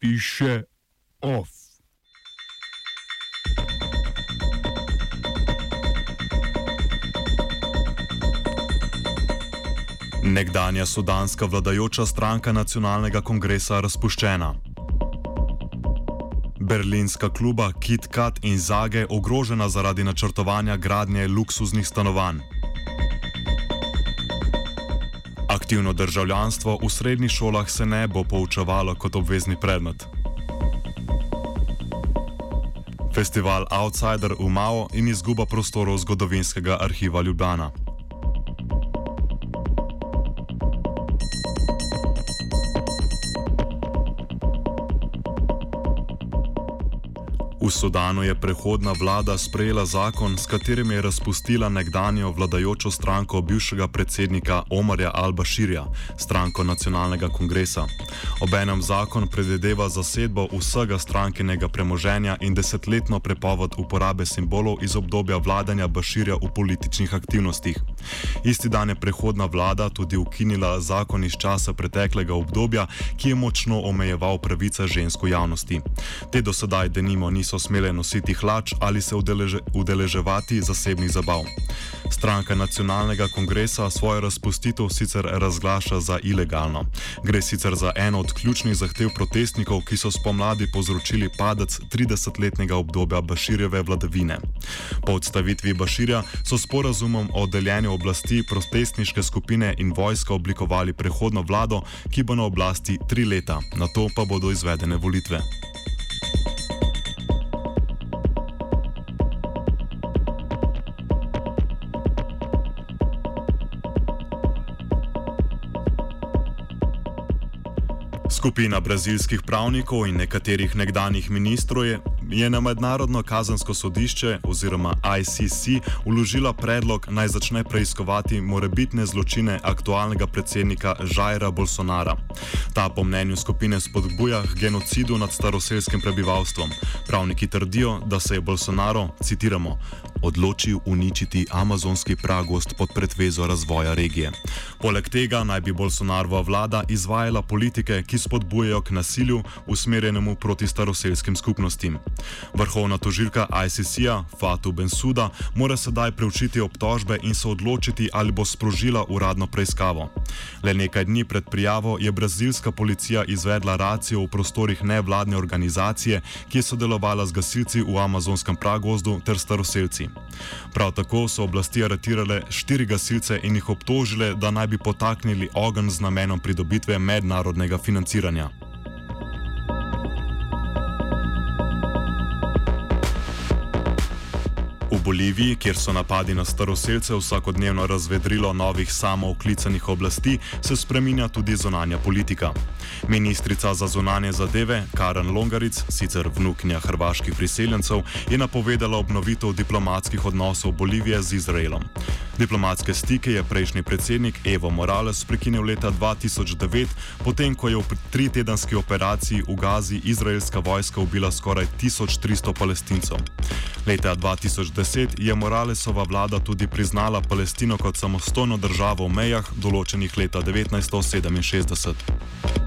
piše off. Nekdanja sudanska vladajoča stranka nacionalnega kongresa razpuščena. Berlinska kluba Kit Kat in Zage ogrožena zaradi načrtovanja gradnje luksuznih stanovanj. Aktivno državljanstvo v srednjih šolah se ne bo poučevalo kot obvezni predmet. Festival Outsider v Mao in izguba prostorov zgodovinskega arhiva Ljubljana. V Sudanu je prehodna vlada sprejela zakon, s katerim je razpustila nekdanjo vladajočo stranko bivšega predsednika Omarja Al-Bashirja, stranko nacionalnega kongresa. Obenem zakon predvideva zasedbo vsega strankinega premoženja in desetletno prepoved uporabe simbolov iz obdobja vladanja Bashirja v političnih aktivnostih. Isti dan je prehodna vlada tudi ukinila zakon iz časa preteklega obdobja, ki je močno omejeval pravice žensko javnosti. Te do sedaj denimo niso smele nositi hlač ali se udeleže, udeleževati zasebnih zabav. Stranka nacionalnega kongresa svojo razpustitev sicer razglaša za ilegalno. Gre sicer za eno od ključnih zahtev protestnikov, ki so spomladi povzročili padec 30-letnega obdobja Baširjeve vladavine. Po odstavitvi Baširja so sporazumom o deljenju oblasti protestniške skupine in vojska oblikovali prehodno vlado, ki bo na oblasti tri leta, na to pa bodo izvedene volitve. Skupina brazilskih pravnikov in nekaterih nekdanjih ministrov je, je na mednarodno kazansko sodišče oziroma ICC uložila predlog naj začne preiskovati morebitne zločine aktualnega predsednika Žajra Bolsonara. Ta po mnenju skupine spodbuja k genocidu nad staroselskim prebivalstvom. Pravniki trdijo, da se je Bolsonaro, citiramo, odločil uničiti amazonski pragost pod pretvezo razvoja regije. Poleg tega naj bi Bolsonarova vlada izvajala politike, ki spodbujajo k nasilju usmerjenemu proti staroselskim skupnostim. Vrhovna tožilka ICC-ja Fatu Bensuda mora sedaj preučiti obtožbe in se odločiti, ali bo sprožila uradno preiskavo. Le nekaj dni pred prijavo je brazilska policija izvedla racijo v prostorih nevladne organizacije, ki je sodelovala z gasilci v amazonskem pragozdu ter staroselci. Prav tako so oblasti aretirale štiri gasilce in jih obtožile, da naj bi potaknili ogenj z namenom pridobitve mednarodnega financiranja. Boliviji, kjer so napadi na staroseljce vsakodnevno razvedrilo novih samooklicanih oblasti, se spreminja tudi zonanja politika. Ministrica za zonanje zadeve Karen Longaric, sicer vnuknja hrvaških priseljencev, je napovedala obnovitev diplomatskih odnosov Bolivije z Izraelom. Diplomatske stike je prejšnji predsednik Evo Morales prekinil leta 2009, potem ko je v tritedenski operaciji v Gazi izraelska vojska ubila skoraj 1300 palestincev. Leta 2010 je Moralesova vlada tudi priznala Palestino kot samostojno državo v mejah, določenih leta 1967.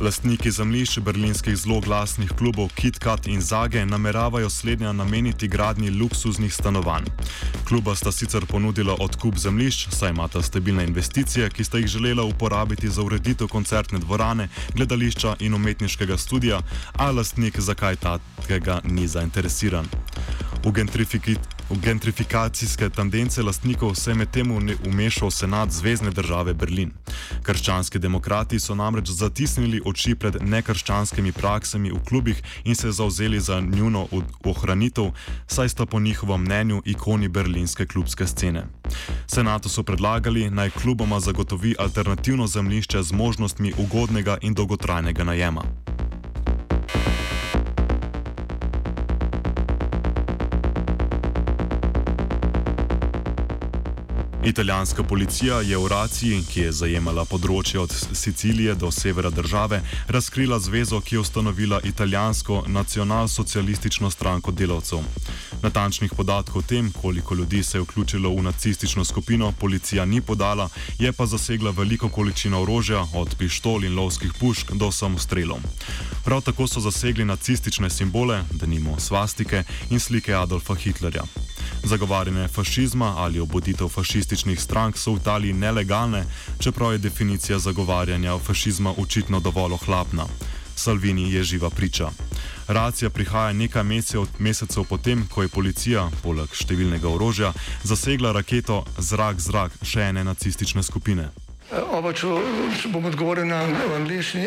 Lastniki zemljišč berlinskih zloglasnih klubov KitKat in Zage nameravajo slednja nameniti gradnji luksuznih stanovanj. Kluba sta sicer ponudila odkup zemljišč, saj imata stabilne investicije, ki sta jih želela uporabiti za ureditev koncertne dvorane, gledališča in umetniškega studia, a lastnik zakaj takega ni zainteresiran. V gentrifikaciji Gentrifikacijske tendence lastnikov se je medtem umešal senat Zvezdne države Berlin. Krščanski demokrati so namreč zatisnili oči pred nekrščanskimi praksami v klubih in se zauzeli za njuno ohranitev, saj sta po njihovem mnenju ikoni berlinske klubske scene. Senatu so predlagali naj kluboma zagotovi alternativno zemljišče z možnostmi ugodnega in dolgotrajnega najema. Italijanska policija je v raciji, ki je zajemala področje od Sicilije do severa države, razkrila zvezo, ki je ustanovila italijansko nacionalsocialistično stranko delavcev. Natančnih podatkov o tem, koliko ljudi se je vključilo v nacistično skupino, policija ni podala, je pa zasegla veliko količino orožja, od pištol in lovskih pušk do samostrelov. Prav tako so zasegli nacistične simbole, denimo svastike in slike Adolfa Hitlerja. Zagovarjanje fašizma ali obuditev fašističnih strank so v Italiji nelegalne, čeprav je definicija zagovarjanja fašizma očitno dovolj ohlapna. Salvini je živa priča. Racija prihaja nekaj mesecev, mesecev potem, ko je policija, poleg številnega orožja, zasegla raketo zrak-zrak še ene nacistične skupine. Oba, če bom odgovoril na angliški.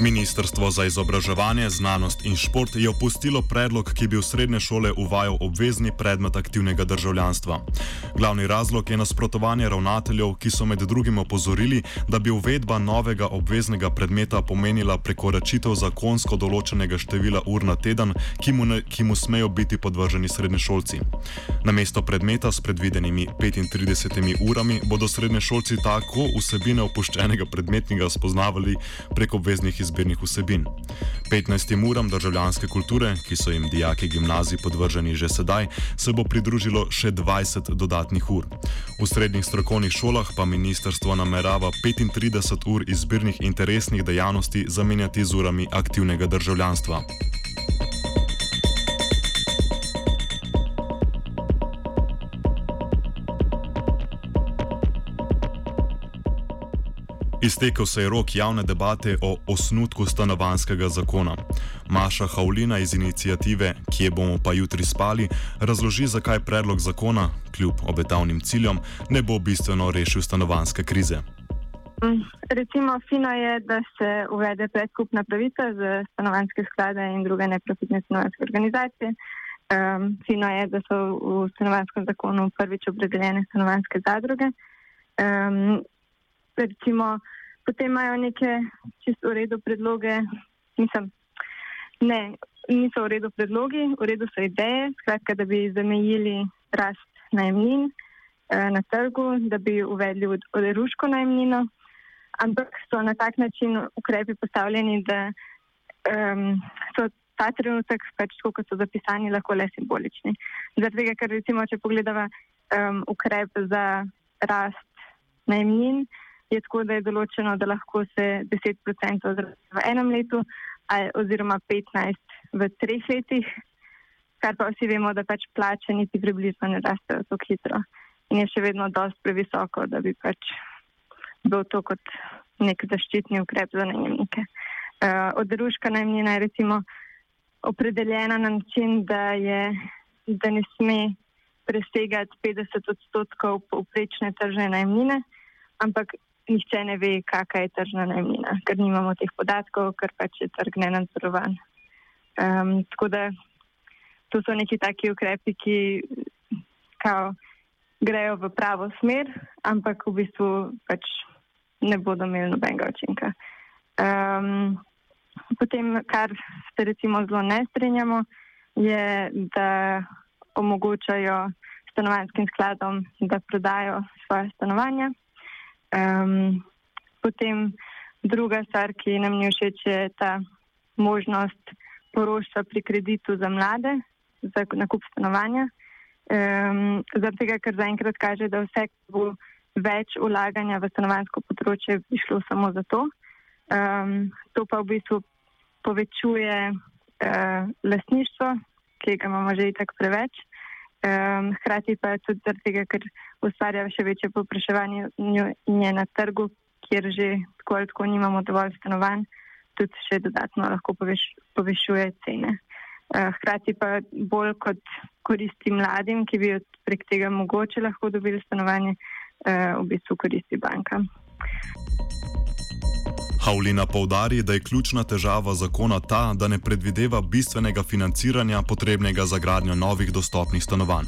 Ministrstvo za izobraževanje, znanost in šport je opustilo predlog, ki bi v srednje šole uvajal obvezni predmet aktivnega državljanstva. Glavni razlog je nasprotovanje ravnateljev, ki so med drugim opozorili, da bi uvedba novega obveznega predmeta pomenila prekoračitev zakonsko določenega števila ur na teden, ki mu, ne, ki mu smejo biti podvrženi srednješolci. Na mesto predmeta s predvidenimi 35 urami bodo srednješolci tako vsebine opuščenega predmetnega spoznavali prek obveznih izbirov izbirnih vsebin. 15 uram državljanske kulture, ki so jim dijaki gimnazij podvrženi že sedaj, se bo pridružilo še 20 dodatnih ur. V srednjih strokovnih šolah pa ministrstvo namerava 35 ur izbirnih interesnih dejavnosti zamenjati z urami aktivnega državljanstva. Iztekel se je rok javne debate o osnutku stanovanskega zakona. Maša Haulina iz inicijative Kje bomo pa jutri spali razloži, zakaj predlog zakona, kljub obetavnim ciljem, ne bo bistveno rešil stanovanske krize. Recimo, fino je, da se uvede predkupna pravica za stanovanske sklade in druge neprofitne stanovanske organizacije. Um, fino je, da so v stanovanskem zakonu prvič opredeljene stanovanske zadruge. Um, recimo, potem imajo neke čisto v redu predloge, mislim, ne, niso v redu predlogi, v redu so ideje, skratka, da bi zamejili rast najemnin eh, na trgu, da bi uvedli oderuško najemnino, ampak so na tak način ukrepi postavljeni, da um, so ta trenutek, pač tako kot so zapisani, lahko le simbolični. Zaradi tega, ker recimo, če pogledava um, ukrep za rast najemnin, je tako, da je določeno, da lahko se 10% zrazi v enem letu oziroma 15% v treh letih, kar pa vsi vemo, da pač plače niti približno ne rastejo tako hitro in je še vedno dosti previsoko, da bi pač bil to kot nek zaščitni ukrep za najemnike. Uh, Odruška najemnina je recimo opredeljena na način, da, je, da ne sme presegati 50 odstotkov povprečne tržne najemnine, ampak nihče ne ve, kakšna je tržna najemnina, ker nimamo teh podatkov, ker pač je trg nenadzorovan. Um, tako da to so neki taki ukrepi, ki kao, grejo v pravo smer, ampak v bistvu pač ne bodo imeli nobenega učinka. Um, potem, kar se recimo zelo ne strinjamo, je, da omogočajo stanovanskim skladom, da prodajo svoje stanovanja. Um, potem druga stvar, ki nam ni všeč, je ta možnost poroštva pri kreditu za mlade, za nakup stanovanja. Um, Zaradi tega, ker zaenkrat kaže, da vse bo več ulaganja v stanovansko področje, bi šlo samo za to. Um, to pa v bistvu povečuje uh, lasništvo, ki ga imamo že itak preveč. Um, hkrati pa tudi zaradi tega, ker ustvarja še večje popraševanje in je na trgu, kjer že tako ali tako nimamo dovolj stanovanj, tudi še dodatno lahko poveš, povišuje cene. Uh, hkrati pa bolj kot koristi mladim, ki bi prek tega mogoče lahko dobili stanovanje, uh, v bistvu koristi bankam. Havlina povdari, da je ključna težava zakona ta, da ne predvideva bistvenega financiranja potrebnega za gradnjo novih dostopnih stanovanj.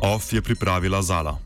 OF je pripravila Zala.